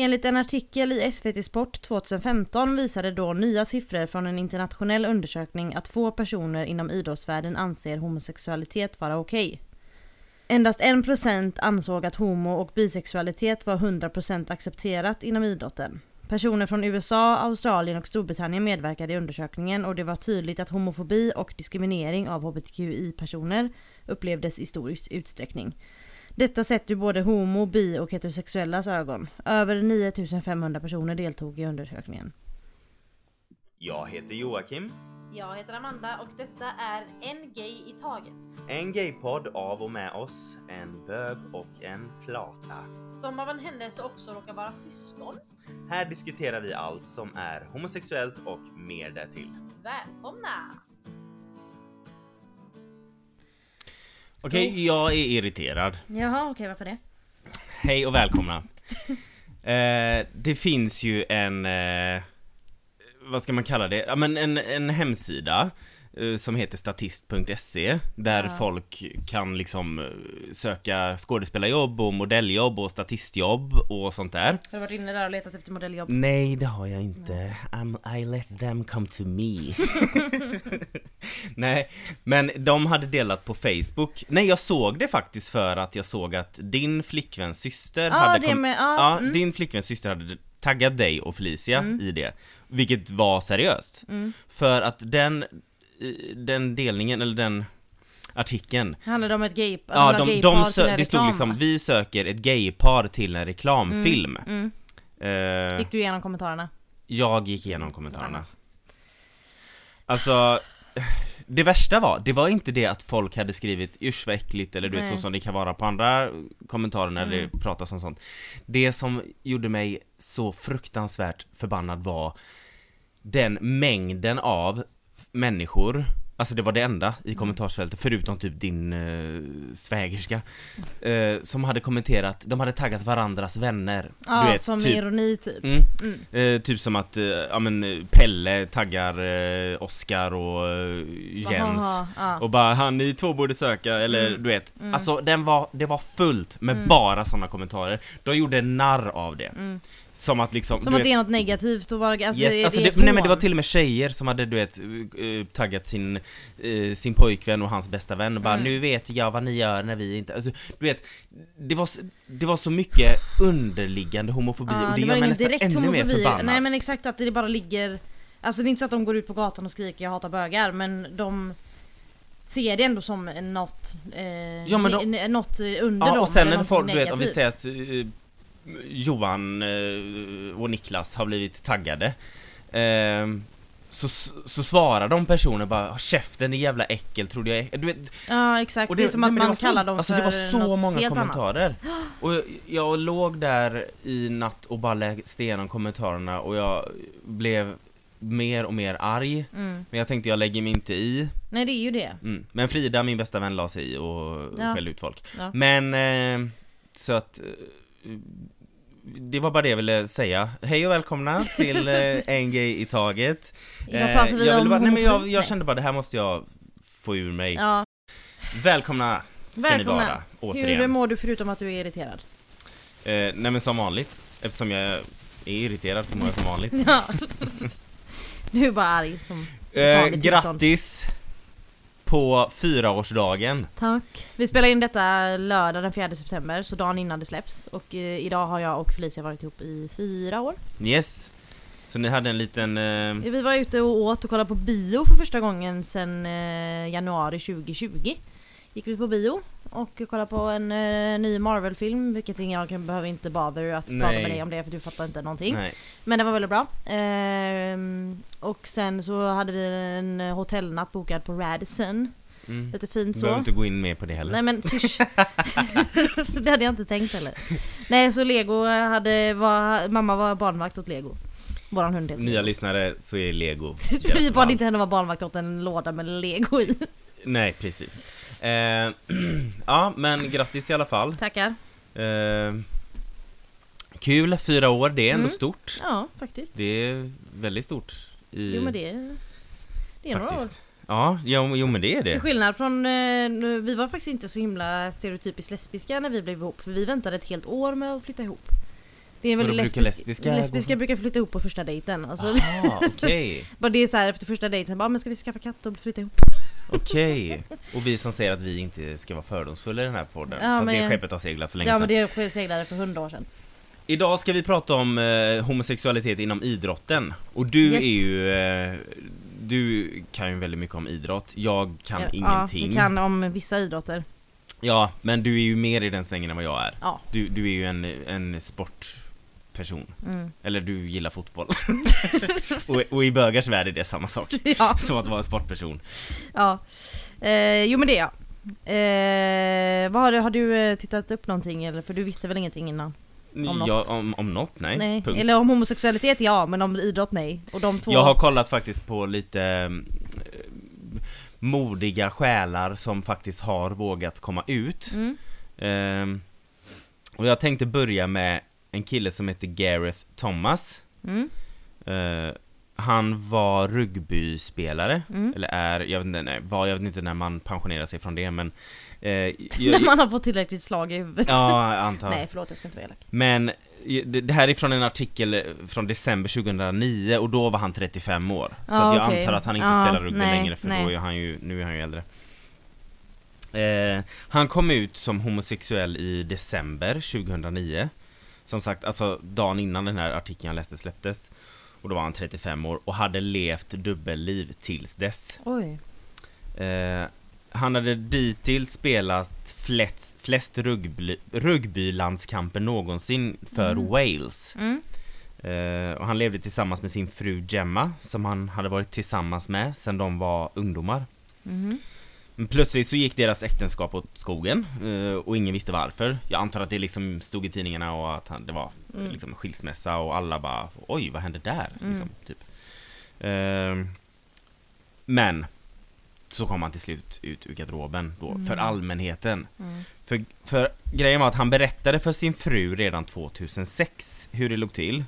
Enligt en artikel i SVT Sport 2015 visade då nya siffror från en internationell undersökning att få personer inom idrottsvärlden anser homosexualitet vara okej. Endast 1% ansåg att homo och bisexualitet var 100% accepterat inom idrotten. Personer från USA, Australien och Storbritannien medverkade i undersökningen och det var tydligt att homofobi och diskriminering av hbtqi-personer upplevdes i stor utsträckning. Detta sett ur både homo, bi och heterosexuellas ögon. Över 9500 personer deltog i undersökningen. Jag heter Joakim. Jag heter Amanda och detta är En Gay i Taget. En gaypodd av och med oss, en bög och en flata. Som av en händelse också råkar vara syskon. Här diskuterar vi allt som är homosexuellt och mer därtill. Välkomna! Okej, jag är irriterad. Jaha, okej varför det? Hej och välkomna. eh, det finns ju en, eh, vad ska man kalla det? Ja men en, en hemsida som heter statist.se där Ja. folk kan liksom eh, söka skådespelarjobb och modelljobb och statistjobb och sånt där. Har du varit inne där och letat efter modelljobb? Nej, det har jag inte. I let them come to me. Nej, men de hade delat på Facebook. Nej, jag såg det faktiskt för att jag såg att din flickväns syster Ja, hade det med, ja, ja mm. din flickväns syster hade taggat dig och Felicia i det. Vilket var seriöst. Mm. För att den, eh, den delningen, eller den artikeln Handlar det om ett gay, Ja, de, gaypar de sö- det stod liksom vi söker ett gaypar till en reklamfilm. Mm. Eh, Gick du igenom kommentarerna? jag gick igenom kommentarerna. Alltså, det värsta var, det var inte det att folk hade skrivit 'Usch vad äckligt' eller du vet Nej. så som det kan vara på andra kommentarer när Mm. det pratas om sånt. Det som gjorde mig så fruktansvärt förbannad var den mängden av människor Alltså det var det enda i kommentarsfältet, förutom typ din uh, svägerska eh, Som hade kommenterat, de hade taggat varandras vänner Ja, du vet, som typ, ironi typ. Mm. Mm. Eh, typ som att, eh, ja men eh, Pelle taggar eh, Oscar och eh, Jens Jaha, ja. Och bara han ni två borde söka, eller Mm. du vet Mm. Alltså den var, det var fullt med Mm. bara sådana kommentarer De gjorde narr av det Mm. Som att liksom, Som att vet, det är något negativt och bara, alltså, yes, är alltså det det, nej men det var till och med tjejer som hade du vet eh, taggat sin, eh, sin pojkvän och hans bästa vän och bara Mm. nu vet jag vad ni gör när vi inte, alltså du vet Det var, det var så mycket underliggande homofobi Ja, och det, det gör mig nästan direkt ännu mer homofobi. förbannad Nej men exakt att det bara ligger Alltså det är inte så att de går ut på gatan och skriker jag hatar bögar men de ser det ändå som något, eh, Ja, men de- något under Ja dem och sen när folk, du vet om vi säger att eh, Johan eh, och Niklas har blivit taggade ehm, så, så svarar de personer bara "Håll käften din jävla äckel trodde jag är-" du vet, Ja exakt, och det, är som nej, att det man kallar dem Alltså för det var så många helt annat. kommentarer Och jag, jag låg där i natt och bara läste igenom kommentarerna och jag blev mer och mer arg Mm. Men jag tänkte jag lägger mig inte i Nej det är ju det. mm. Men Frida, min bästa vän, la sig i och Ja. skällde ut folk Ja. Men, eh, så att eh, det var bara det jag ville säga. Hej och välkomna till eh, En Gay i Taget. Idag pratar vi jag om bara, nej men jag, jag kände bara det här måste jag få ur mig. Ja, Välkomna ska ni Välkomna. vara, hur återigen. mår du förutom att du är irriterad? Eh, nej men som vanligt, eftersom jag är irriterad så mår jag som vanligt. Ja. Du är bara arg som Eh, grattis på fyraårsdagen. Tack. Vi spelar in detta lördag den 4 september, så dagen innan det släpps. Och eh, idag har jag och Felicia varit ihop i fyra år. Yes. Så ni hade en liten... Eh, Vi var ute och åt och kollade på bio för första gången sedan eh, januari 2020. Gick vi på bio och kollade på en eh, ny Marvel-film, vilket jag kan, behöver inte bother att prata Nej. med dig om det för du fattar inte någonting. nej. Men den var väldigt bra. Ehm, och sen så hade vi en hotellnatt bokad på Radisson. Mm. Lite fint så. behöver inte gå in mer på det heller. Nej men tysch. det hade jag inte tänkt heller. Nej så Lego hade, var, mamma var barnvakt åt Lego. Våran hund heter Nya lyssnare så är lego Vi bad inte henne vara barnvakt åt en låda med Lego i. Nej precis. Eh, ja men grattis i alla fall. Tackar. Eh, kul, fyra år, det är ändå Mm. stort. Ja faktiskt. Det är väldigt stort. I, Jo men det, det är några år. Ja, jo, jo men det är Till det. skillnad från, eh, vi var faktiskt inte så himla stereotypiskt lesbiska när vi blev ihop för vi väntade ett helt år med att flytta ihop. Det är väl lesbiska, lesbiska lesbiska, brukar flytta ihop på första dejten. Alltså, Aha, okej. bara det är så här efter första dejten, bara, "Ah, men ska vi skaffa katt och flytta ihop? Okej. Och vi som säger att vi inte ska vara fördomsfulla i den här podden. Ja, fast men det skeppet har seglat för länge Ja sedan. men det seglade för hundra år sedan. Idag ska vi prata om eh, homosexualitet inom idrotten. Och du Yes. är ju... Eh, du kan ju väldigt mycket om idrott. Jag kan ja, ingenting. Ja, vi kan om vissa idrotter. Ja, men du är ju mer i den svängen än vad jag är. Ja. Du, du är ju en, en sportperson. Mm. Eller du gillar fotboll. och, och i bögars värld är det samma sak. ja. Som att vara en sportperson. ja. Eh, jo men det är jag. Eh, vad har, du, har du eh, tittat upp någonting eller? För du visste väl ingenting innan? Om ja, något. om, om något, nej. Punkt. Eller om homosexualitet ja, men om idrott nej. Och de två... Jag har kollat faktiskt på lite eh, modiga själar som faktiskt har vågat komma ut. Mm. Ehm, och jag tänkte börja med en kille som heter Gareth Thomas. Mm. Eh, han var rugbyspelare, Mm. eller är, jag vet inte, nej, var, jag vet inte när man pensionerar sig från det men eh, När man har fått tillräckligt slag i huvudet. Ja, antar. Nej förlåt jag ska inte vara elak. Men i- det det här är från en artikel från december 2009 och då var han 35 år. Så Ja, att jag okej. antar att han inte Ja, spelar rugby nej, längre för nej. då är han ju, nu är han ju äldre. Eh, han kom ut som homosexuell i december 2009. Som sagt, alltså dagen innan den här artikeln jag läste släpptes. Och då var han 35 år och hade levt dubbelliv tills dess. Oj. Eh, han hade dittills spelat flest, flest rugby, rugbylandskamper någonsin för Mm. Wales. Mm. Eh, och han levde tillsammans med sin fru Gemma, som han hade varit tillsammans med sedan de var ungdomar. Mhm. Men plötsligt så gick deras äktenskap åt skogen eh, och ingen visste varför. Jag antar att det liksom stod i tidningarna och att han, det var Mm. liksom skilsmässa och alla bara Oj, vad hände där? Mm. Liksom, typ. Ehm, men så kom han till slut ut ur garderoben då, för Mm. allmänheten. Mm. För, för grejen var att han berättade för sin fru redan 2006 hur det låg till.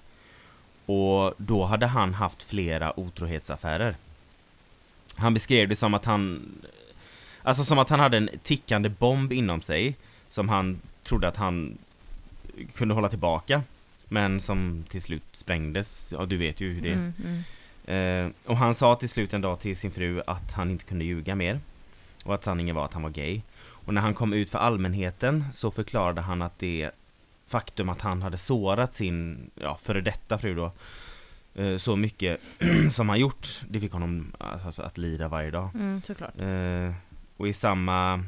Och då hade han haft flera otrohetsaffärer. Han beskrev det som att han Alltså som att han hade en tickande bomb inom sig Som han trodde att han kunde hålla tillbaka Men som till slut sprängdes, ja du vet ju hur det är Mm. Mm. Eh, och han sa till slut en dag till sin fru att han inte kunde ljuga mer. Och att sanningen var att han var gay. Och när han kom ut för allmänheten så förklarade han att det faktum att han hade sårat sin, ja, före detta fru då, eh, så mycket som han gjort, det fick honom alltså, att lida varje dag. Mm, såklart. Eh, och i samma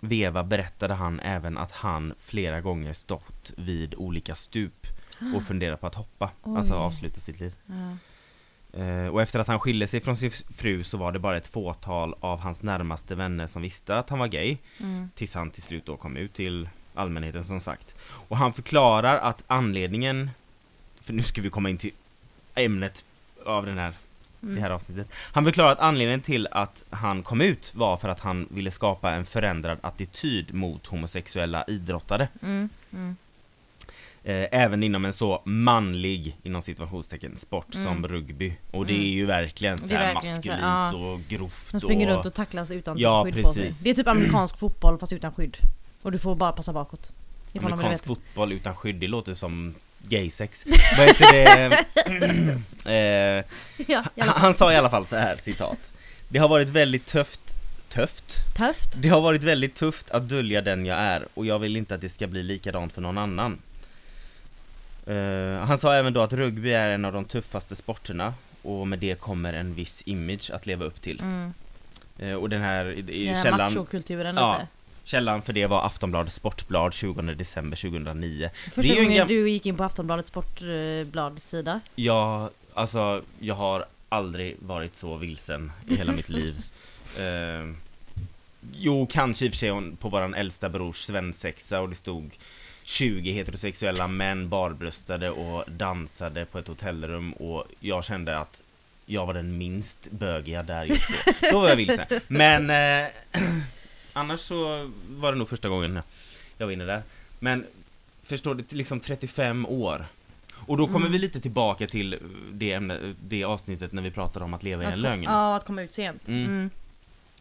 veva berättade han även att han flera gånger stått vid olika stup och funderat på att hoppa, alltså Oj. avsluta sitt liv. Ja. Eh, Och efter att han skilde sig från sin fru så var det bara ett fåtal av hans närmaste vänner som visste att han var gay Mm. Tills han till slut då kom ut till allmänheten som sagt Och han förklarar att anledningen För nu ska vi komma in till ämnet av den här, Mm. det här avsnittet Han förklarar att anledningen till att han kom ut var för att han ville skapa en förändrad attityd mot homosexuella idrottare Mm. Mm. Eh, även inom en så manlig, inom situationstecken, sport Mm. som rugby. Och det Mm. är ju verkligen så här verkligen så maskulint ja. och grovt De springer och... runt och tacklas utan Ja, skydd på sig. precis. Det är typ amerikansk fotboll fast utan skydd. Och du får bara passa bakåt. Amerikansk fotboll utan skydd, det låter som gaysex. Vad heter det? eh, Ja, han, sa i alla fall så här, citat. Det har varit väldigt tufft, tufft? Tufft. Det har varit väldigt tufft att dölja den jag är och jag vill inte att det ska bli likadant för någon annan. Eh, han sa även då att rugby är en av de tuffaste sporterna och med det kommer en viss image att leva upp till. Mm. Eh, och den här, i- i Den här källan, machokulturen Ja, lite. Källan för det var Aftonbladet Sportblad 20 december 2009. Första det är gången gam- du gick in på Aftonbladets sportblads sida. Jag, alltså, jag har aldrig varit så vilsen i hela mitt liv. Eh, jo, kanske i och för sig på våran äldsta brors svensexa och det stod 20 heterosexuella män barbröstade och dansade på ett hotellrum och jag kände att jag var den minst bögiga där just då. Då var jag vilsen. Men eh, annars så var det nog första gången jag var inne där. Men förstår du, liksom 35 år. Och då kommer Mm. vi lite tillbaka till det, ämne, det avsnittet när vi pratade om att leva i en Att- lögn. Ja, att komma ut sent. Mm. Mm.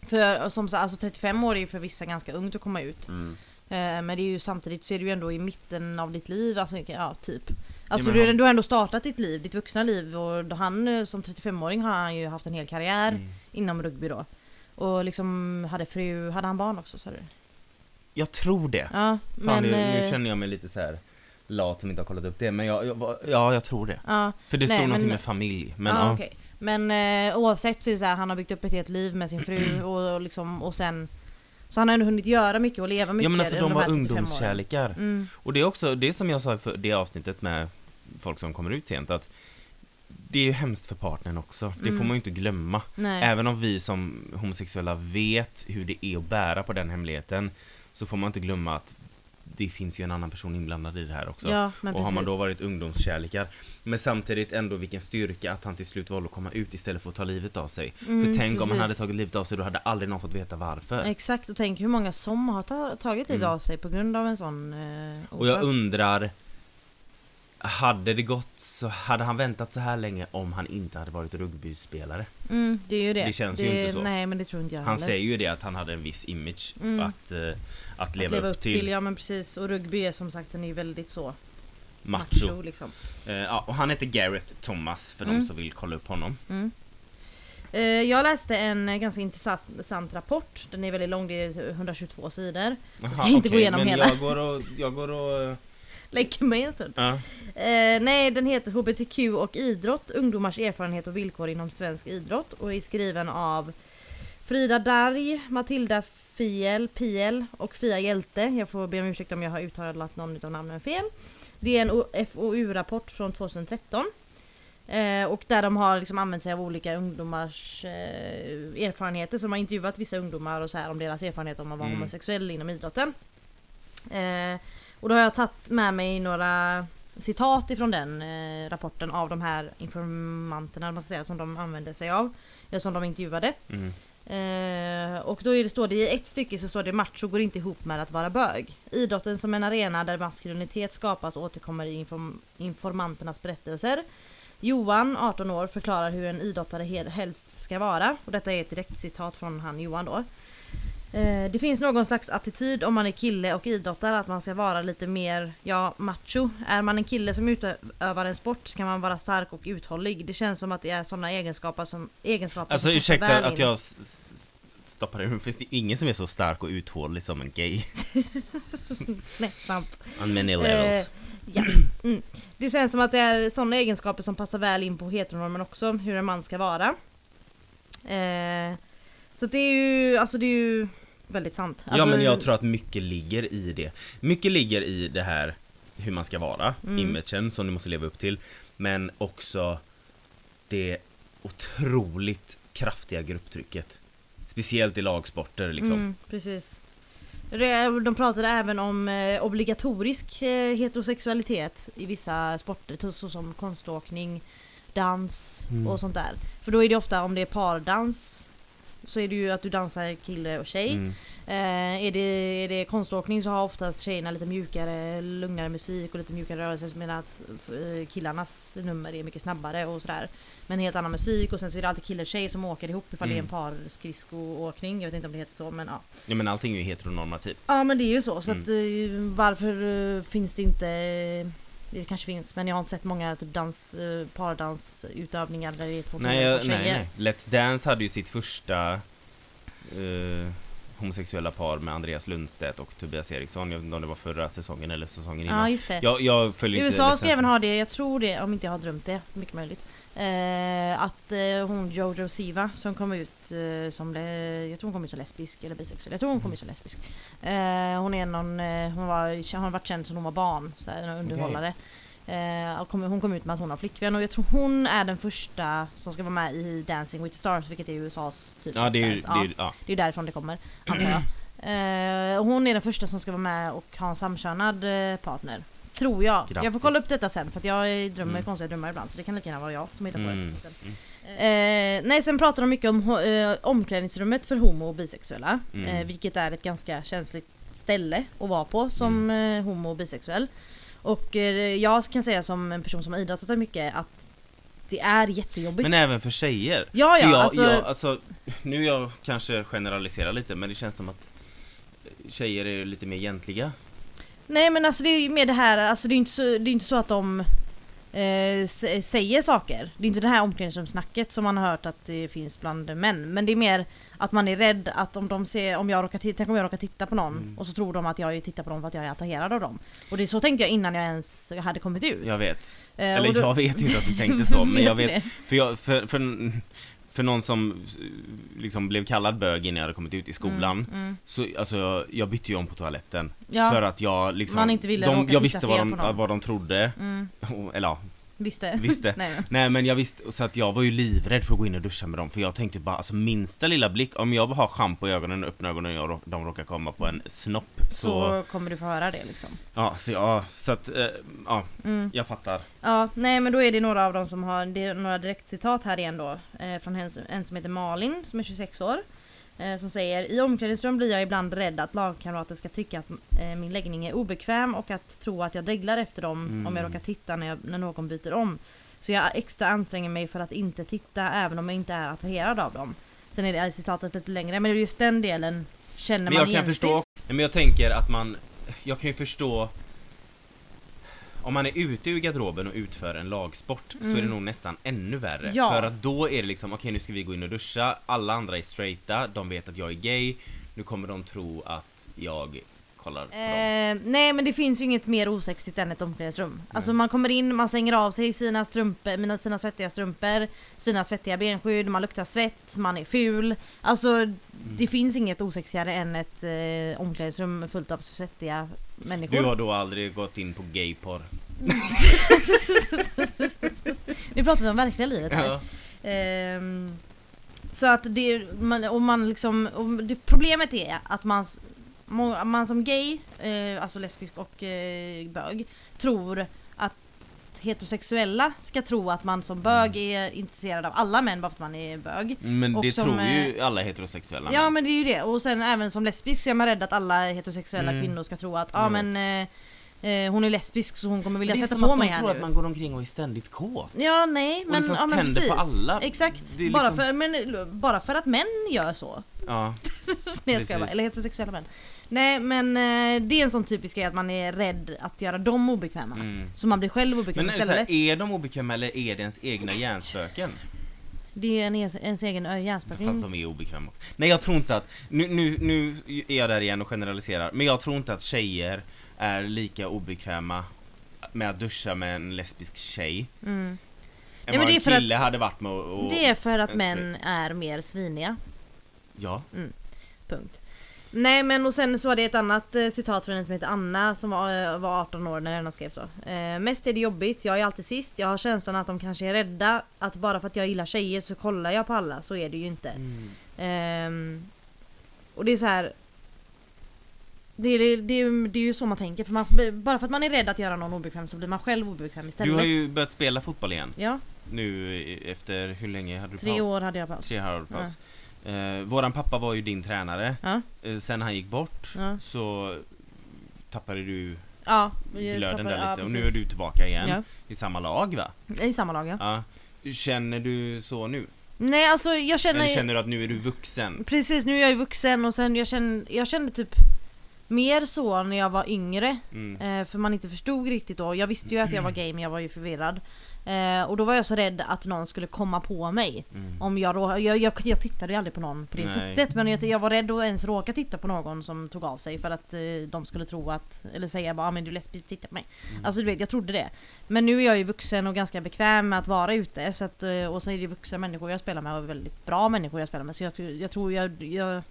För som sagt, alltså 35 år är ju för vissa ganska ungt att komma ut. Mm. Eh, men det är ju samtidigt så är du ju ändå i mitten av ditt liv, alltså ja typ. Alltså men du, han- du har ändå startat ditt liv, ditt vuxna liv och han eh, som 35-åring har han ju haft en hel karriär Mm. inom rugby då. Och liksom hade fru, hade han barn också sa du? Jag tror det. Ja, Fan, men... nu, eh, nu känner jag mig lite så här lat som inte har kollat upp det, men jag, jag, ja, jag tror det. Ja, För det Nej, står någonting men- med familj, men ja, ja. okej. Men eh, oavsett så är det så här, han har byggt upp ett helt liv med sin fru och, och liksom, och sen Så han har ändå hunnit göra mycket och leva mycket Ja men alltså de under var här 35 åren. ungdomskärlekar. Mm, Och det är också, det är som jag sa för det avsnittet med folk som kommer ut sent att det är ju hemskt för partnern också, det får Mm. man ju inte glömma. nej. Även om vi som homosexuella vet hur det är att bära på den hemligheten så får man inte glömma att det finns ju en annan person inblandad i det här också. ja, och har man precis. då varit ungdomskärlekar Men samtidigt ändå vilken styrka att han till slut valde att komma ut istället för att ta livet av sig. Mm, för tänk om han precis. hade tagit livet av sig då hade aldrig någon fått veta varför. Exakt, och tänk hur många som har ta- tagit livet Mm. av sig på grund av en sån eh, Och jag undrar Hade det gått så hade han väntat så här länge om han inte hade varit rugbyspelare? mm, det är ju det. Det känns ju inte så. Nej men det tror inte jag Han heller. säger ju det att han hade en viss image Mm. att, eh, att, Att leva, upp till, Ja men precis, och rugby är som sagt den är ju väldigt så macho. macho liksom. Eh, ja, och han heter Gareth Thomas för Mm. de som vill kolla upp honom. Mm. Eh, Jag läste en ganska intressant rapport. Den är väldigt lång, det är 122 sidor. Jaha, inte gå okej, igenom men hela. Jag går och, jag går och eh, Lägg mig en stund. ja. Eh, nej, den heter HBTQ och idrott, ungdomars erfarenhet och villkor inom svensk idrott och är skriven av Frida Darj, Matilda Fiel, Piel och Fia Hjälte. Jag får be om ursäkt om jag har uttalat någon av namnen fel. Det är en FoU-rapport från 2013. Eh, och där de har liksom använt sig av olika ungdomars eh, erfarenheter. Så de har intervjuat vissa ungdomar och så här om deras erfarenhet om att vara Mm. homosexuell inom idrotten. Eh, och då har jag tagit med mig några citat ifrån den eh, rapporten av de här informanterna man ska säga, som de använde sig av. Eller som de intervjuade. Mm. Eh, och då är det, står det i ett stycke så står det macho går inte ihop med att vara bög. Idrotten som en arena där maskulinitet skapas återkommer i inform- informanternas berättelser. Johan, 18 år, förklarar hur en idrottare hel- helst ska vara. Och detta är ett direkt citat från han Johan då. Eh, Det finns någon slags attityd om man är kille och idrottare att man ska vara lite mer, ja, macho. Är man en kille som utövar en sport ska man vara stark och uthållig. Det känns som att det är sådana egenskaper som, egenskaper Alltså som ursäkta att jag stoppar det, men finns det ingen som är så stark och uthållig som en gay? Nej, sant. On many Eh, levels. ja. mm. Det känns som att det är sådana egenskaper som passar väl in på heteronormen också, hur en man ska vara. Eh, så det är ju, alltså det är ju väldigt sant. ja Alltså, men jag tror att mycket ligger i det. Mycket ligger i det här hur man ska vara, Mm. imagen som du måste leva upp till. Men också det otroligt kraftiga grupptrycket. Speciellt i lagsporter liksom. Mm, precis. De pratade även om eh, obligatorisk eh, heterosexualitet i vissa sporter, t- såsom konståkning, dans Mm. och sånt där. För då är det ofta, om det är pardans, så är det ju att du dansar kille och tjej. Mm. Eh, är, det, är det konståkning så har oftast tjejerna lite mjukare, lugnare musik och lite mjukare rörelser medan att eh, killarnas nummer är mycket snabbare och sådär. Men helt annan musik och sen så är det alltid kille och tjej som åker ihop ifall det är en Mm. parskridskoåkning. Jag vet inte om det heter så men ja. Ja men allting är ju heteronormativt. Ja men det är ju så så Mm. att eh, varför eh, finns det inte det kanske finns men jag har inte sett många typ dans, eh, pardansutövningar där det är två Nej, jag, nej, nej. Let's Dance hade ju sitt första eh, homosexuella par med Andreas Lundstedt och Tobias Eriksson. Jag vet inte om det var förra säsongen eller säsongen Ja innan. just det. Jag, jag följer USA ska även ha det, jag tror det, om inte jag har drömt det, mycket möjligt. Eh, att eh, hon Jojo Siva som kom ut eh, som, jag tror hon kom ut som lesbisk eller bisexuell, jag tror hon kom ut som lesbisk. Eh, hon är någon, eh, hon, var, hon har varit känd sedan hon var barn, så här, underhållare. Eh, och kom, hon kom ut med att hon har flickvän och jag tror hon är den första som ska vara med i Dancing with the Stars vilket är USAs typ Ja, det är ju, Let's det är, ja. Det är därifrån det kommer, antar jag. Eh, hon är den första som ska vara med och ha en samkönad eh, partner. Tror jag. Jag får Grattis. kolla upp detta sen för att jag drömmer Mm. konstiga drömmar ibland så det kan lika gärna vara jag som hittar på Mm. det. Eh, nej sen pratar de mycket om eh, omklädningsrummet för homo och bisexuella. Mm. Eh, vilket är ett ganska känsligt ställe att vara på som Mm. eh, homo och bisexuell. Och eh, jag kan säga som en person som har idrottat mycket att det är jättejobbigt. Men även för tjejer. ja För ja, jag, alltså, jag, alltså, nu jag kanske generaliserar lite men det känns som att tjejer är lite mer egentliga. Nej men alltså det är ju mer det här, alltså det är inte så, det är inte så att de eh, säger saker. Det är inte det här omklädningsrumssnacket som man har hört att det finns bland män. Men det är mer att man är rädd att om de ser, om jag råkar tänk om jag råkar titta på någon Mm. och så tror de att jag tittar på dem för att jag är attraherad av dem. Och det är så tänkte jag innan jag ens hade kommit ut. Jag vet. Eh, Eller då- jag vet inte att du tänkte så, men jag vet? För, jag, för, för, för någon som liksom blev kallad bög innan jag hade kommit ut i skolan. Mm, mm. Så alltså, jag bytte ju om på toaletten. Ja, För att jag liksom Man inte ville de, Jag visste vad de, vad de trodde. Mm, Eller ja, visste. visste Nej, men. Nej men jag visste, så att jag var ju livrädd för att gå in och duscha med dem För jag tänkte bara, alltså minsta lilla blick Om jag har schampo i ögonen och öppnar ögonen och jag, de råkar komma på en snopp Så, Så kommer du få höra det liksom. ja, så ja, så att, eh, ja, Mm. jag fattar Ja, nej men då är det några av dem som har, det är några direktcitat här igen då. Eh, från en, en som heter Malin som är 26 år. Eh, som säger I omklädningsrum blir jag ibland rädd att lagkamrater ska tycka att eh, min läggning är obekväm och att tro att jag dreglar efter dem Mm. om jag råkar titta när, jag, när någon byter om. Så jag extra anstränger mig för att inte titta även om jag inte är attraherad av dem. Sen är det citatet lite längre men just den delen känner Men man jag kan förstå, men jag tänker att man, jag kan ju förstå om man är ute ur garderoben och utför en lagsport så är det Mm. nog nästan ännu värre. Ja. För att då är det liksom, okej nu ska vi gå in och duscha, alla andra är straighta, de vet att jag är gay, nu kommer de tro att jag kollar på dem. Eh, nej men det finns ju inget mer osexigt än ett omklädningsrum. Alltså man kommer in, man slänger av sig sina strumpor, mina, sina svettiga strumpor, sina svettiga benskydd, man luktar svett, man är ful. Alltså Mm. det finns inget osexigare än ett eh, omklädningsrum fullt av svettiga människor. Du har då aldrig gått in på gayporr? Nu pratar vi om verkliga livet här. Ja. Ehm, så att det, man, och man liksom, och det, problemet är att man, man som gay, eh, alltså lesbisk och eh, bög, tror att heterosexuella ska tro att man som bög är intresserad av alla män bara för att man är bög. Men Och det som, tror ju eh, alla heterosexuella Ja män. men det är ju det, och sen även som lesbisk så är man rädd att alla heterosexuella Mm. kvinnor ska tro att ja Jag men eh, eh, hon är lesbisk så hon kommer vilja det är sätta som på att mig de här tror nu. att man går omkring och är ständigt kåt. Ja nej men, liksom ja, men precis. på alla. Exakt, är bara, liksom- för, men, bara för att män gör så. Ja. Nej jag bara, eller heterosexuella män. Nej men eh, det är en sån typisk grej att man är rädd att göra dem obekväma. Mm. Så man blir själv obekväm Men är, det så istället. här, är de obekväma eller är det ens egna hjärnspöken? Det är en, ens, egen ö- hjärnspöken. Fast de är obekväma också. Nej jag tror inte att, nu, nu, nu är jag där igen och generaliserar, men jag tror inte att tjejer är lika obekväma med att duscha med en lesbisk tjej Mm. än men vad det är en för att- kille hade varit med och, och Det är för att män är mer sviniga. Ja, Punkt. Nej men och sen så var det ett annat eh, citat från en som heter Anna som var, eh, var 18 år när denna skrev så. Eh, mest är det jobbigt, jag är alltid sist, jag har känslan att de kanske är rädda att bara för att jag gillar tjejer så kollar jag på alla, så är det ju inte. mm. Ehm, och det är så här. Det är, det, är, det är ju så man tänker, för man, bara för att man är rädd att göra någon obekväm så blir man själv obekväm istället. Du har ju börjat spela fotboll igen Ja, nu efter, hur länge hade du tre paus? år hade jag paus. Tre år hade du paus. Eh, våran pappa var ju din tränare, Ja, eh, sen han gick bort ja. så tappade du ja glöden där ja, lite och nu är du tillbaka igen i samma lag va? i samma lag ja. Känner du så nu? Nej alltså jag känner... Eller känner du att nu är du vuxen? Precis, nu är jag ju vuxen och sen jag kände, jag kände typ mer så när jag var yngre. Mm. Eh, för man inte förstod riktigt då. Jag visste ju att jag var gay men jag var ju förvirrad. Eh, och då var jag så rädd att någon skulle komma på mig. Mm. Om jag, jag, jag, jag tittade ju aldrig på någon på det Nej. sättet men jag, jag var rädd att ens råka titta på någon som tog av sig för att eh, de skulle tro att, eller säga bara ah, men du är lesbisk, titta på mig. Mm. Alltså du vet, jag trodde det. Men nu är jag ju vuxen och ganska bekväm med att vara ute så att, eh, och så är det vuxna människor jag spelar med och väldigt bra människor jag spelar med så jag, jag tror jag, jag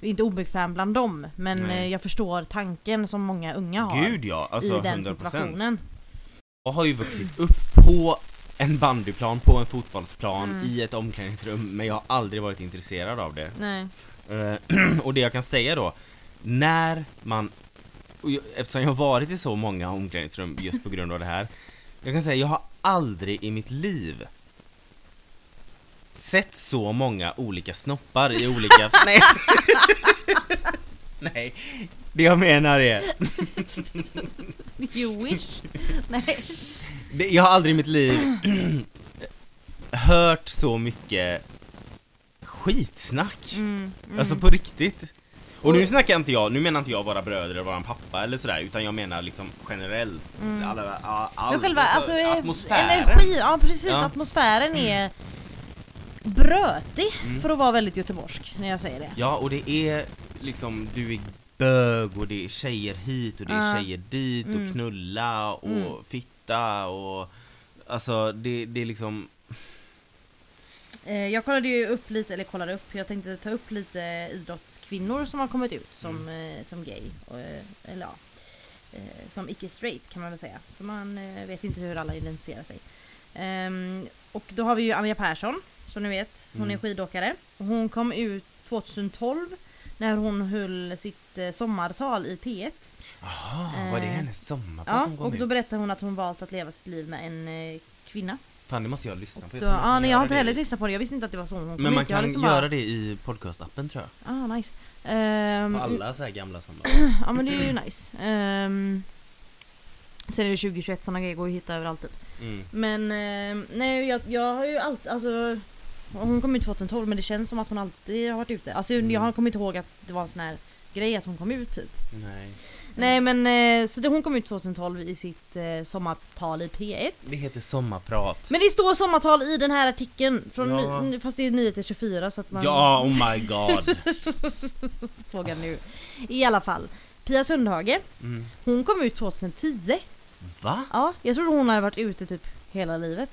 är inte obekväm bland dem men Nej. eh, jag förstår tanken som många unga har Gud ja, alltså i den 100% situationen. Jag har ju vuxit upp på en bandyplan, på en fotbollsplan, Mm. i ett omklädningsrum men jag har aldrig varit intresserad av det. Nej. Eh, och det jag kan säga då, när man, jag, eftersom jag har varit i så många omklädningsrum just på grund av det här, jag kan säga jag har aldrig i mitt liv sett så många olika snoppar i olika... Nej! Nej, det jag menar är, You wish. Nej. det, jag har aldrig i mitt liv hört så mycket skitsnack. Mm, mm. Alltså på riktigt. Och nu snackar inte jag, nu menar inte jag våra bröder eller våran pappa eller sådär utan jag menar liksom generellt. Alla, all, all, själva alltså, eh, atmosfären. energi, ja precis, Ja. atmosfären är brötig Mm. för att vara väldigt göteborgsk när jag säger det. Ja och det är liksom, du är bög och det är tjejer hit och det är tjejer dit Mm. och knulla och Mm. fitta och Alltså det, det är liksom Eh, Jag kollade ju upp lite, eller kollade upp, jag tänkte ta upp lite idrottskvinnor som har kommit ut som, eh, som gay. Eh, eller ja, som icke-straight kan man väl säga. För man vet inte hur alla identifierar sig. Ehm, och då har vi ju Anja Persson, som ni vet. Hon är Mm. skidåkare. Och hon kom ut 2012 när hon höll sitt eh, sommartal i P1. Jaha, var det Eh, hennes sommarprat Ja, och då berättade hon att hon valt att leva sitt liv med en eh, kvinna. Fan det måste jag lyssna på. Då, tror man ja, kan nej, jag har inte heller lyssnat på det, jag visste inte att det var så hon kom Men man ut. Jag kan liksom göra bara- det i podcastappen tror jag. Ah, nice. Ehm, På alla så här gamla sommar. ja men det är ju nice. Ehm, sen är det 2021, sådana grejer går ju att hitta överallt typ. Mm. Men ehm, nej jag, jag har ju alltid, alltså hon kom ut 2012 men det känns som att hon alltid har varit ute. Alltså Mm. jag har kommit ihåg att det var en sån här grej att hon kom ut typ. Nej. Nej men eh, så det, hon kom ut 2012 i sitt eh, sommartal i P1. Det heter sommarprat. Men det står sommartal i den här artikeln, från, Ja. fast det är Nyheter 24 så att man Ja, oh my god. såg jag nu. I alla fall, Pia Sundhage, Mm. hon kom ut 2010. Va? Ja, jag trodde hon hade varit ute typ hela livet.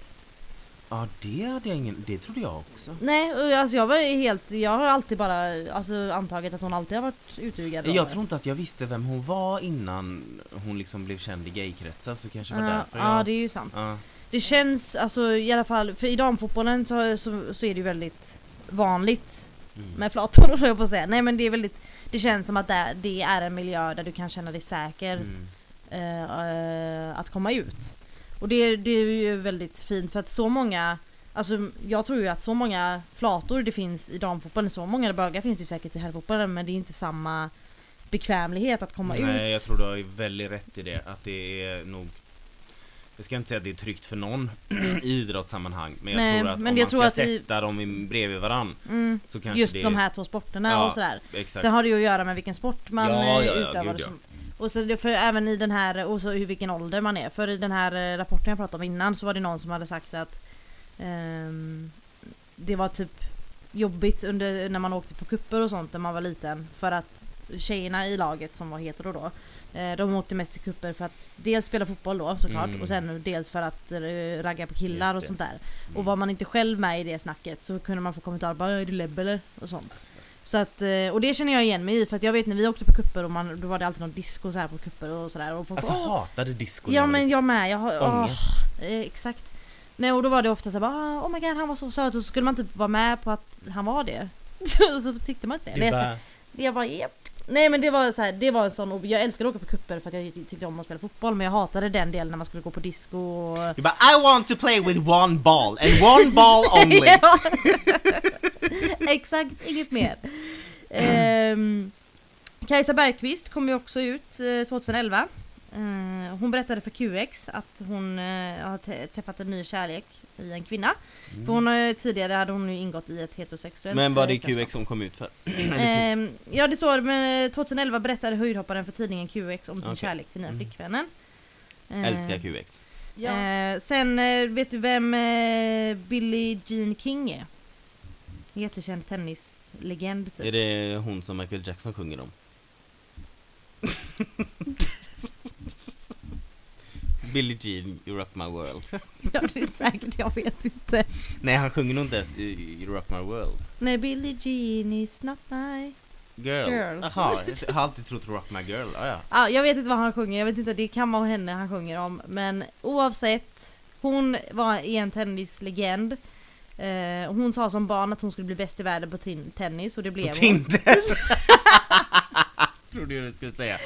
Ja det hade jag ingen, det trodde jag också. Nej, alltså jag var helt, jag har alltid bara alltså, antagit att hon alltid har varit garderoben. Jag tror inte att jag visste vem hon var innan hon liksom blev känd i gaykretsar så kanske var Ja, därför ja jag... det är ju sant. Ja. Det känns alltså i alla fall, för i damfotbollen så, så, så är det ju väldigt vanligt Mm. med flator höll jag på att säga. Nej men det är väldigt, det känns som att det, det är en miljö där du kan känna dig säker Mm. eh, att komma ut. Och det, det är ju väldigt fint för att så många Alltså jag tror ju att så många flator det finns i damfotbollen, så många bögar finns det säkert i herrfotbollen men det är inte samma bekvämlighet att komma Nej ut. jag tror du har väldigt rätt i det, att det är nog jag ska inte säga att det är tryggt för någon i idrottssammanhang men jag Nej, tror att men om jag man ska att i- sätta dem bredvid varann Mm, så kanske just det de här två sporterna Ja, och sådär. Exakt. Sen har det ju att göra med vilken sport man ja, ja, utövar gud, och så för även i den här, och så hur vilken ålder man är. För i den här eh, rapporten jag pratade om innan så var det någon som hade sagt att ehm, det var typ jobbigt under, när man åkte på kupper och sånt när man var liten. För att tjejerna i laget som var hetero då, eh, de åkte mest till kupper för att dels spela fotboll då såklart Mm. och sen dels för att eh, ragga på killar och sånt där. Mm. Och var man inte själv med i det snacket så kunde man få kommentarer bara är du lebb eller? Och sånt. Alltså, Så att, eh, och det känner jag igen mig i för att jag vet när vi åkte på kupper och man, då var det alltid någon disco så här på kupper och sådär och folk Alltså "Åh." hatade disco Ja men jag med, jag har, åh, Ångest. eh, exakt. Nej och då var det ofta så här, bara, oh my god han var så söt och så skulle man typ vara med på att han var det. och så tyckte man inte det. Du Nej, jag, ska, jag bara, "Japp." Nej men det var så här, det var en sån, jag älskade att åka på kupper för att jag tyckte om att spela fotboll men jag hatade den delen när man skulle gå på disco och du bara I want to play with one ball and one ball only. Exakt, inget mer. Ehm, Kajsa Bergqvist kom ju också ut eh, 2011. Eh, hon berättade för QX att hon eh, har träffat en ny kärlek i en kvinna. För hon har tidigare hade hon ju ingått i ett heterosexuellt Men var det äktenskap. QX som kom ut för? Eller Ehm, ja det står, men eh, 2011 berättade höjdhopparen för tidningen QX om sin Okej. kärlek till nya Mm. flickvännen. typ, Eh, älskar QX. Eh, sen eh, vet du vem eh, Billie Jean King är? Jättekänd tennislegend typ. Är det hon som Michael Jackson sjunger om? Billie Jean, You Rock My World. ja det är säkert, jag vet inte. Nej han sjunger nog inte ens i You Rock My World. Nej Billie Jean is not my... Girl. Girl. Jaha, jag har alltid trott Rock My Girl. Ah, ja. Ja, jag vet inte vad han sjunger, jag vet inte, det kan vara henne han sjunger om. Men oavsett, hon var en tennislegend. Eh, hon sa som barn att hon skulle bli bäst i världen på tennis och det blev På hon. Tinder. Trodde jag du skulle säga.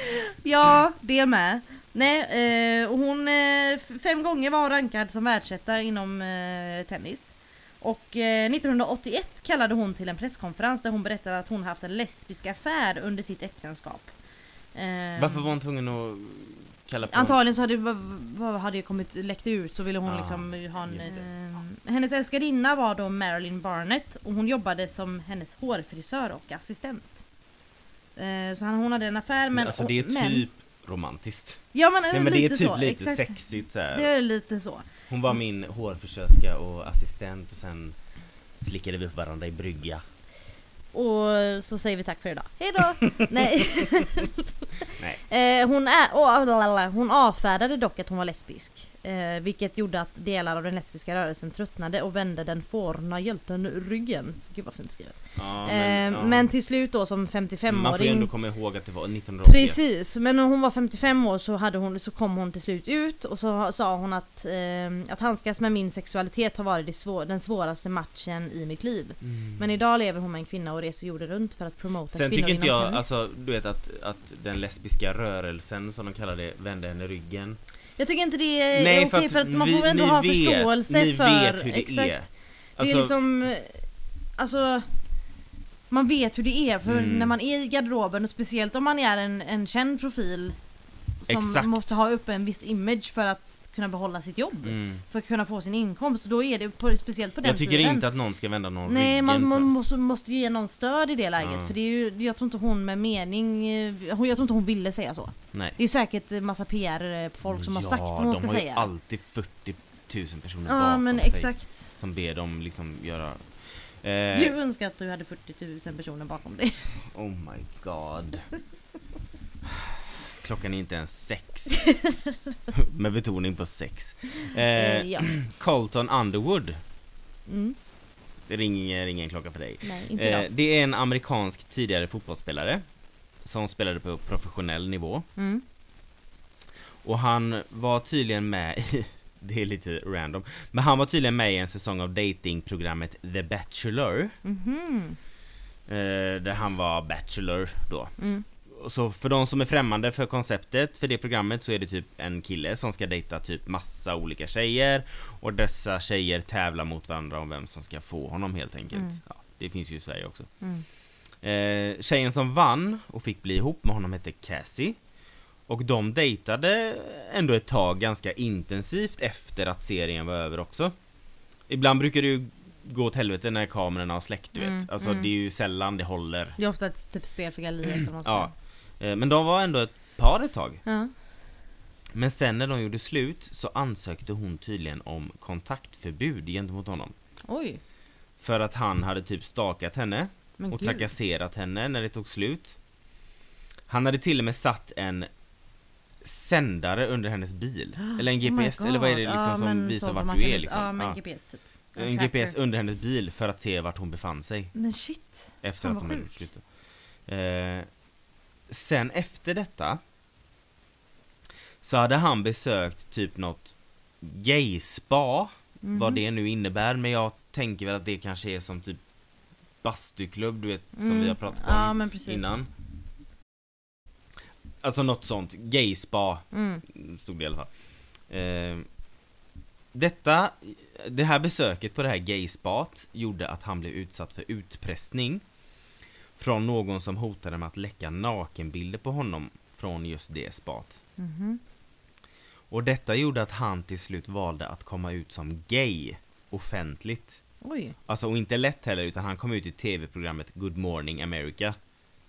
Ja, det med. Nej, eh, och hon, eh, fem gånger var rankad som världsetta inom eh, tennis. Och eh, 1981 kallade hon till en presskonferens där hon berättade att hon haft en lesbisk affär under sitt äktenskap. Eh, Varför var hon tvungen att kalla på Antagligen så hade vad hade det kommit läckt ut så ville hon Ah, liksom ha en... det. Eh, hennes älskarinna var då Marilyn Barnett och hon jobbade som hennes hårfrisör och assistent. Eh, så hon hade en affär men... alltså det är men- typ romantiskt. Ja men, Nej men det är lite typ så, lite exakt. sexigt så här. Det är lite så. Hon var min hårfrisörska och assistent och sen slickade vi upp varandra i brygga. Och så säger vi tack för idag. Hejdå! Nej. Nej. Eh, hon, är, lalala. hon avfärdade dock att hon var lesbisk. Eh, vilket gjorde att delar av den lesbiska rörelsen tröttnade och vände den fårna hjälten ryggen. Gud vad fint skrivet. Ja, Men, ja. eh, men till slut då som Man får ju 55-åring ändå komma ihåg att det var 1981. Precis, men när hon var 55 år så, hade hon, så kom hon till slut ut och så sa hon att, eh, att handskas med min sexualitet har varit svår, den svåraste matchen i mitt liv. Mm. Men idag lever hon med en kvinna och reser jorden runt för att promota Sen kvinnor tycker inte jag, tennis. alltså du vet att, att den lesbiska rörelsen som de kallar det vände henne ryggen. Jag tycker inte det är Nej, okej för för att man vi- får ändå ha vet- förståelse för... vet hur det exakt. är. Det Alltså, är liksom... eh, Alltså... Man vet hur det är för Mm. när man är i garderoben och speciellt om man är en, en känd profil som Exakt. måste ha uppe en viss image för att kunna behålla sitt jobb. mm. För att kunna få sin inkomst. Då är det på, speciellt på den Jag tycker tiden. inte att någon ska vända någon Nej ryggen man, man för. måste, måste ge någon stöd i det läget Ja. för det är ju, jag tror inte hon med mening, eh, jag tror inte hon ville säga så. Nej. Det är säkert en massa PR-folk som har sagt vad hon ska de har ju säga. alltid 40 000 personer Ja bakom men sig exakt. som ber dem liksom göra eh, Du önskar att du hade 40 000 personer bakom dig. Oh my god Klockan är inte ens sex Med betoning på sex Eh, eh, ja. Colton Underwood Mm. Det ringer ingen klocka för dig Nej, inte eh. Det är en amerikansk tidigare fotbollsspelare Som spelade på professionell nivå Mm. Och han var tydligen med i Det är lite random Men han var tydligen med i en säsong av datingprogrammet The Bachelor Mhm. eh, Där han var Bachelor då Mm. Så för de som är främmande för konceptet för det programmet så är det typ en kille som ska dejta typ massa olika tjejer. Och dessa tjejer tävlar mot varandra om vem som ska få honom helt enkelt. Mm. ja, Det finns ju i Sverige också. Mm. eh, Tjejen som vann och fick bli ihop med honom hette Cassie. Och de dejtade ändå ett tag ganska intensivt efter att serien var över också. Ibland brukar det ju gå åt helvete när kamerorna har släckt du Mm, vet Alltså mm. det är ju sällan det håller. Det är ofta ett typ spel för galleriet Ja. Eh, Men de var ändå ett par ett tag Ja. Men sen när de gjorde slut så ansökte hon tydligen om kontaktförbud gentemot honom Oj. För att han hade typ stakat henne Men och gud. trakasserat henne när det tog slut Han hade till och med satt en sändare under hennes bil Eller en Oh GPS, eller vad är det liksom Ja, som men visar vart du är liksom Ja, med Ja. GPS typ. En tracker. GPS under hennes bil för att se vart hon befann sig Men shit. Efter att de hade gjort slut eh, Sen efter detta Så hade han besökt typ något gay-spa Mhm. Vad det nu innebär men jag tänker väl att det kanske är som typ Bastuklubb du vet som Mm. vi har pratat om Ja men innan Alltså något sånt, gay-spa Mm. stod det i alla fall eh, Detta, det här besöket på det här gayspat gjorde att han blev utsatt för utpressning Från någon som hotade med att läcka nakenbilder på honom från just det spat Mhm. Och detta gjorde att han till slut valde att komma ut som gay offentligt Oj. Alltså och inte lätt heller utan han kom ut i tv-programmet Good Morning America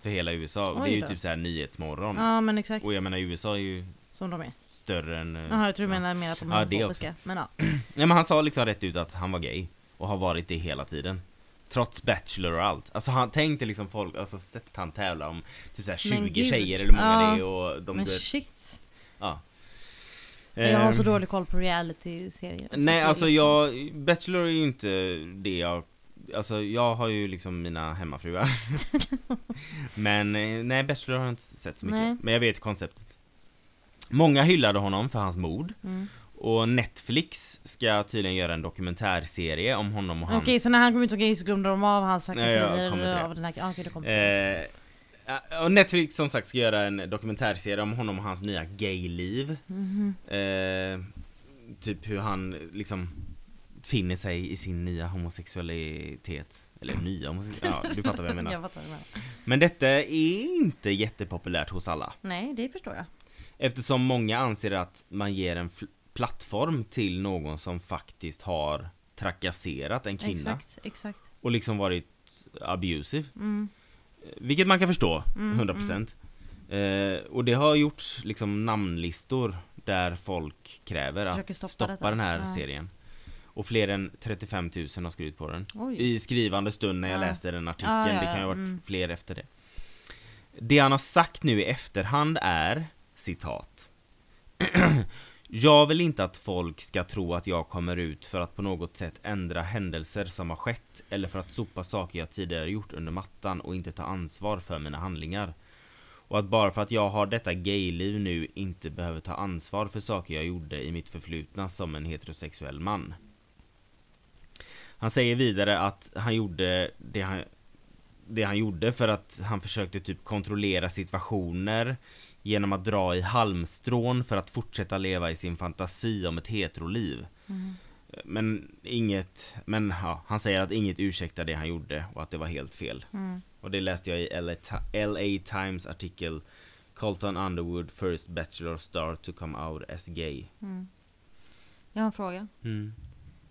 För hela USA, och det är ju då. typ såhär nyhetsmorgon Ja men exakt. Och jag menar USA är ju Som de är. större än... Jaha jag tror du ja. menar mer att de är Ja, homofobiska. Men ja. Nej men han sa liksom rätt ut att han var gay Och har varit det hela tiden Trots Bachelor och allt Alltså han tänkte liksom folk, alltså sett han tävla om Typ såhär 20 Men gud. tjejer eller hur många Ja, det är och de Men vet, shit. ja Jag har så Ehm, dålig koll på reality-serier. Nej alltså jag, Bachelor är ju inte det jag Alltså jag har ju liksom mina hemmafruar Men eh, nej Bachelor har jag inte sett så mycket Nej. Men jag vet konceptet Många hyllade honom för hans mod Mm. Och Netflix ska tydligen göra en dokumentärserie om honom och hans Okej så när han kom ut som gay så glömde de av hans Ja, trakasserier jag av den här... ah, Okej då kommer. Eh, ja, och Netflix som sagt ska göra en dokumentärserie om honom och hans nya gayliv. Mhm. Eh, typ hur han liksom finner sig i sin nya homosexualitet. Eller nya homosexualitet, ja du fattar vad jag menar. Jag fattar vad du menar. Men detta är inte jättepopulärt hos alla. Nej det förstår jag. Eftersom många anser att man ger en plattform till någon som faktiskt har trakasserat en kvinna. Exakt, exakt. Och liksom varit abusive. Mm. Vilket man kan förstå, Mm, 100%. Eh, och det har gjorts liksom namnlistor där folk kräver att stoppa stoppa, den här Ja. serien. Och fler än 35 000 har skrivit på den. Oj. I skrivande stund när jag Ja. läste den artikeln, Ja, det kan ju ha varit mm. fler efter det. Det han har sagt nu i efterhand är, citat. Jag vill inte att folk ska tro att jag kommer ut för att på något sätt ändra händelser som har skett eller för att sopa saker jag tidigare gjort under mattan och inte ta ansvar för mina handlingar. Och att bara för att jag har detta gayliv nu inte behöver ta ansvar för saker jag gjorde i mitt förflutna som en heterosexuell man. Han säger vidare att han gjorde det han, det han gjorde för att han försökte typ kontrollera situationer genom att dra i halmstrån för att fortsätta leva i sin fantasi om ett heteroliv. Mm. Men inget, men ja, han säger att inget ursäktar det han gjorde och att det var helt fel. Mm. Och det läste jag i LA, LA Times artikel Colton Underwood first bachelor star to come out as gay. Mm. Jag har en fråga. Mm.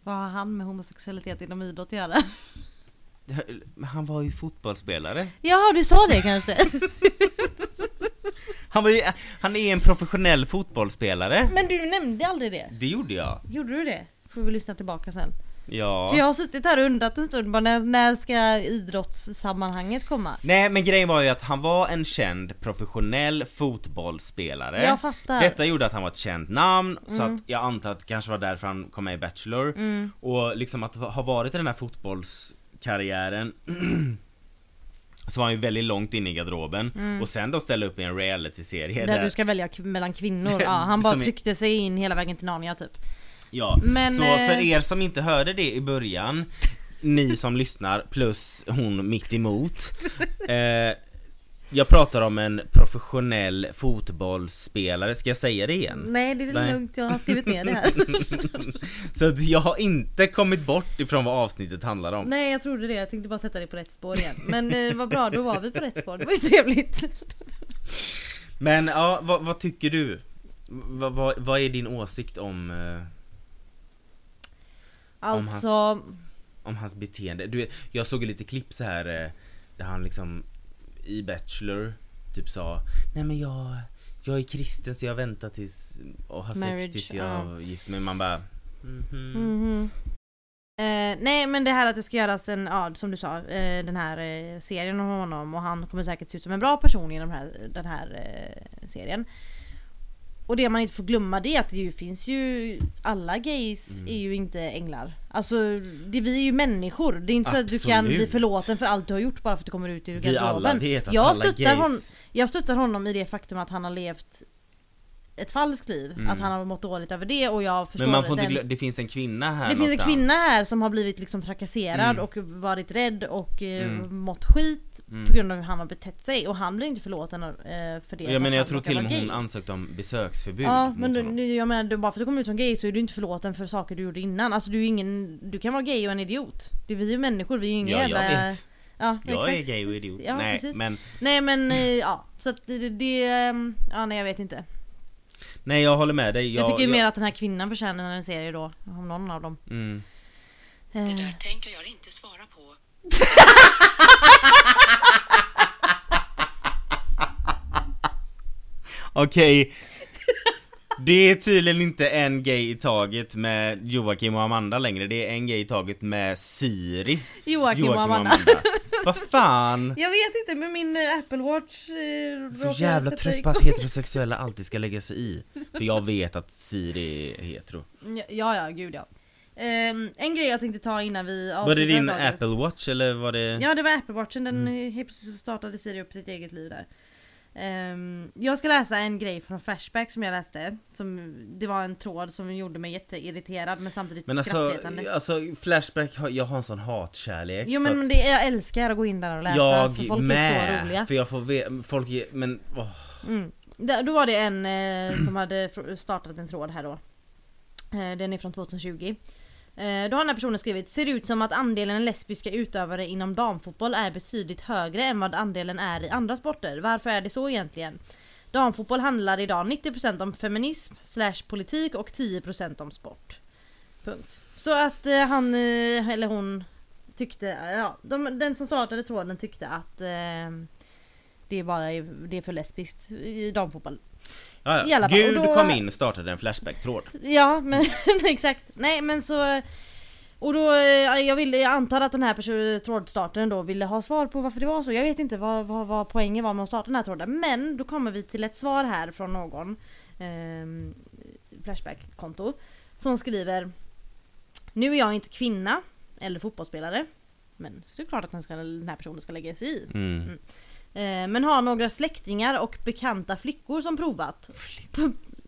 Vad har han med homosexualitet inom idrott att göra? Han var ju fotbollsspelare. Ja, du sa det kanske? Han, var ju, han är en professionell fotbollsspelare. Men du nämnde aldrig det. Det gjorde jag. Gjorde du det? Får vi lyssna tillbaka sen. Ja. För jag har suttit här och undrat en stund bara när, när ska idrottssammanhanget komma? Nej men grejen var ju att han var en känd professionell fotbollsspelare. Jag fattar. Detta gjorde att han var ett känt namn, så Mm. att jag antar att det kanske var därför han kom med i Bachelor. Mm. Och liksom att ha varit i den här fotbollskarriären Så var han ju väldigt långt inne i garderoben och sen då ställa upp i en realityserie Mm. Där du ska välja mellan kvinnor. Ja, han bara tryckte sig in hela vägen till Narnia typ. Ja, Men, så eh, för er som inte hörde det i början Ni som lyssnar plus hon mitt emot eh, Jag pratar om en professionell fotbollsspelare, ska jag säga det igen? Nej det är Nej. lugnt, jag har skrivit ner det här. Så att jag har inte kommit bort ifrån vad avsnittet handlar om Nej jag trodde det, jag tänkte bara sätta dig på rätt spår igen. Men eh, vad bra, då var vi på rätt spår. Det var ju trevligt. Men ja, vad, vad tycker du? Vad, vad, vad är din åsikt om, eh, Alltså, om hans beteende? Du jag såg ju lite klipp så här eh, där han liksom i Bachelor typ sa Nej men jag, jag är kristen så jag väntar tills och har Marriage, sex tills jag ja. är gift men man bara mhm. mhm. Eh, nej men det här att det ska göras en, ja som du sa, eh, den här eh, serien om honom och han kommer säkert se ut som en bra person genom den här, den här eh, serien. Och det man inte får glömma det är att det ju finns ju, alla gays Mm. är ju inte änglar. Alltså det, vi är ju människor. Det är inte så att du kan Absolut. bli förlåten för allt du har gjort bara för att du kommer ut ur Vi alla garderoben. vet att Jag alla gays hon, jag stöttar honom i det faktum att han har levt ett falskt liv. Mm. Att han har mått dåligt över det och jag förstår Men man får inte den, glö- det finns en kvinna här Det finns en någonstans. kvinna här som har blivit liksom trakasserad Mm. och varit rädd och eh, Mm. mått skit Mm. på grund av hur han har betett sig och han blir inte förlåten eh, för det. Jag menar jag tror till och med hon ansökte om besöksförbud Ja men du, honom. jag menar du- bara för att du kommer ut som gay så är du inte förlåten för saker du gjorde innan. Alltså du är ingen, du kan vara gay och en idiot. Är vi är ju människor, vi är ju inga Ja, jävla... jag vet. Ja, Jag exakt. är gay och idiot. Ja, Nej, precis. men Nej men eh, ja, så att det, det, det ehm, ja nej jag vet inte. Nej jag håller med dig. Jag, tycker ju mer att den här kvinnan förtjänar en serie då, om någon av dem. Mm. Eh, Det där tänker jag inte svara på. Okej. Det är tydligen inte en gay i taget med Joakim och Amanda längre, det är en gay i taget med Siri. Joakim, och Amanda. Vad fan? Jag vet inte men min eh, Apple Watch eh, Så jävla trött på att heterosexuella alltid ska lägga sig i. För jag vet att Siri är hetero. Ja ja gud ja. Ehm, en grej jag tänkte ta innan vi Var det avslutar din dagens- Apple Watch eller var det? Ja det var Apple Watchen, den Mm. så startade Siri upp sitt eget liv där. Ehm, jag ska läsa en grej från Flashback som jag läste. Som, det var en tråd som gjorde mig jätteirriterad men samtidigt Men alltså, skrattretande. alltså Flashback, jag har en sån hatkärlek. Jo men att det, jag älskar att gå in där och läsa jag för folk med, är så roliga. för jag får veta, folk är, men åh. Mm. Då var det en eh, som hade startat en tråd här då. Eh, den är från 2020. Eh, då har den här personen skrivit Ser ut som att andelen lesbiska utövare inom damfotboll är betydligt högre än vad andelen är i andra sporter. Varför är det så egentligen? Damfotboll handlar idag 90% om feminism slash politik och 10% om sport. Punkt. Så att eh, han eh, eller hon tyckte, ja, de, den som startade tråden tyckte att eh, det är bara det är för lesbiskt i damfotboll. Ja, I ja. alla fall, Gud då- kom in och startade en Flashback-tråd. Ja men exakt, nej men så och då, eh, jag, ville, jag antar att den här person, trådstartaren då ville ha svar på varför det var så. Jag vet inte vad, vad, vad poängen var med att starta den här tråden. Men då kommer vi till ett svar här från någon ehm, Flashback-konto. Som skriver Nu är jag inte kvinna eller fotbollsspelare. Men det är klart att den, ska, den här personen ska lägga sig i. Mm. Eh, Men har några släktingar och bekanta flickor som provat.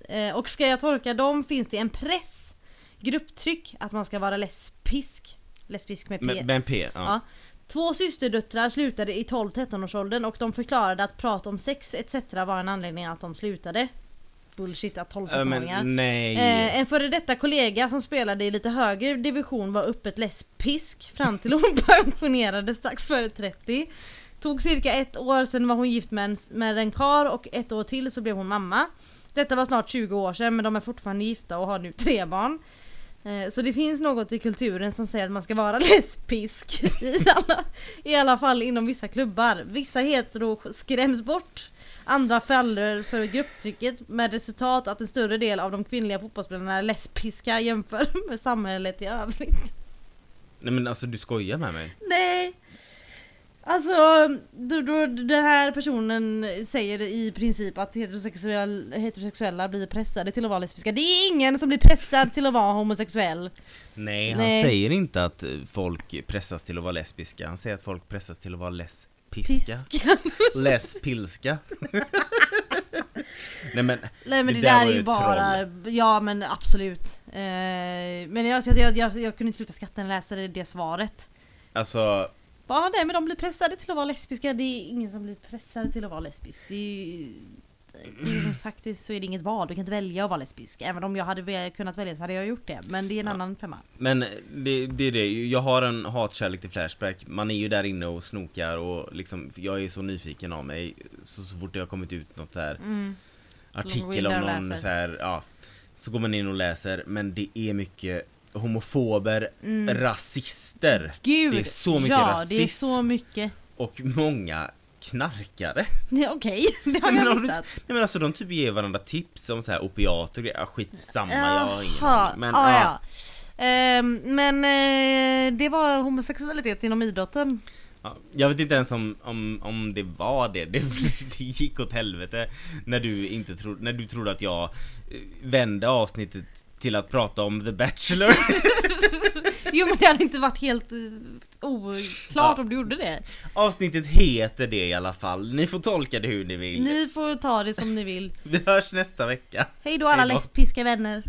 Eh, Och ska jag tolka dem finns det en press, grupptryck att man ska vara lesbisk. Lesbisk med P. Med, med P, ja. Ja. Två systerdöttrar slutade i 12-13 års åldern och de förklarade att prat om sex etc var en anledning att de slutade. Bullshit att Ja, 12-13-åringar. men nej. Eh, en före detta kollega som spelade i lite högre division var öppet lesbisk fram till hon pensionerades strax före 30. Tog cirka ett år, sen var hon gift med en, med en kar och ett år till så blev hon mamma. Detta var snart 20 år sedan men de är fortfarande gifta och har nu tre barn. Eh, Så det finns något i kulturen som säger att man ska vara lesbisk i alla, i alla fall inom vissa klubbar. Vissa hetero skräms bort Andra faller för grupptrycket med resultat att en större del av de kvinnliga fotbollsspelarna är lesbiska jämfört med samhället i övrigt. Nej men alltså du skojar med mig. Nej! Alltså, då, då, den här personen säger i princip att heterosexuell, heterosexuella blir pressade till att vara lesbiska. Det är ingen som blir pressad till att vara homosexuell. Nej, han Nej. säger inte att folk pressas till att vara lesbiska. Han säger att folk pressas till att vara lesbiska. Lespilska. Nej men, Nej men det, Det där där är ju bara, ja men absolut. Eh, men jag, jag, jag, jag, jag kunde inte sluta skratta när jag läste det, det svaret. alltså Bara nej men de blir pressade till att vara lesbiska, det är ingen som blir pressad till att vara lesbisk. Det är ju, det är ju som sagt det- så är det inget val, du kan inte välja att vara lesbisk. Även om jag hade kunnat välja så hade jag gjort det. Men det är en Ja. annan femma. Men det, det är det, jag har en hatkärlek till Flashback, man är ju där inne och snokar och liksom, jag är så nyfiken av mig så, så fort det har kommit ut något här Mm. artikel om någon läser. så här, ja Så går man in och läser, men det är mycket homofober, Mm. rasister Gud! Det är så mycket ja, rasism. det är så mycket. och många knarkare. Ja, Okej, det har Nej, jag missat. Nej men alltså de typ ger varandra tips om så här opiater och grejer, skitsamma jag har ingen aning. Men ah, ja. Ehm, men eh, det var homosexualitet inom idrotten. Ja, jag vet inte ens om, om, om det var det. det. Det gick åt helvete när du inte trodde, när du trodde att jag eh, vände avsnittet till att prata om The Bachelor. Jo men det hade inte varit helt uh, oklart Ja. om du gjorde det. Avsnittet heter det i alla fall. Ni får tolka det hur ni vill. Ni får ta det som ni vill. Vi hörs nästa vecka. Hej då alla lesbiska vänner.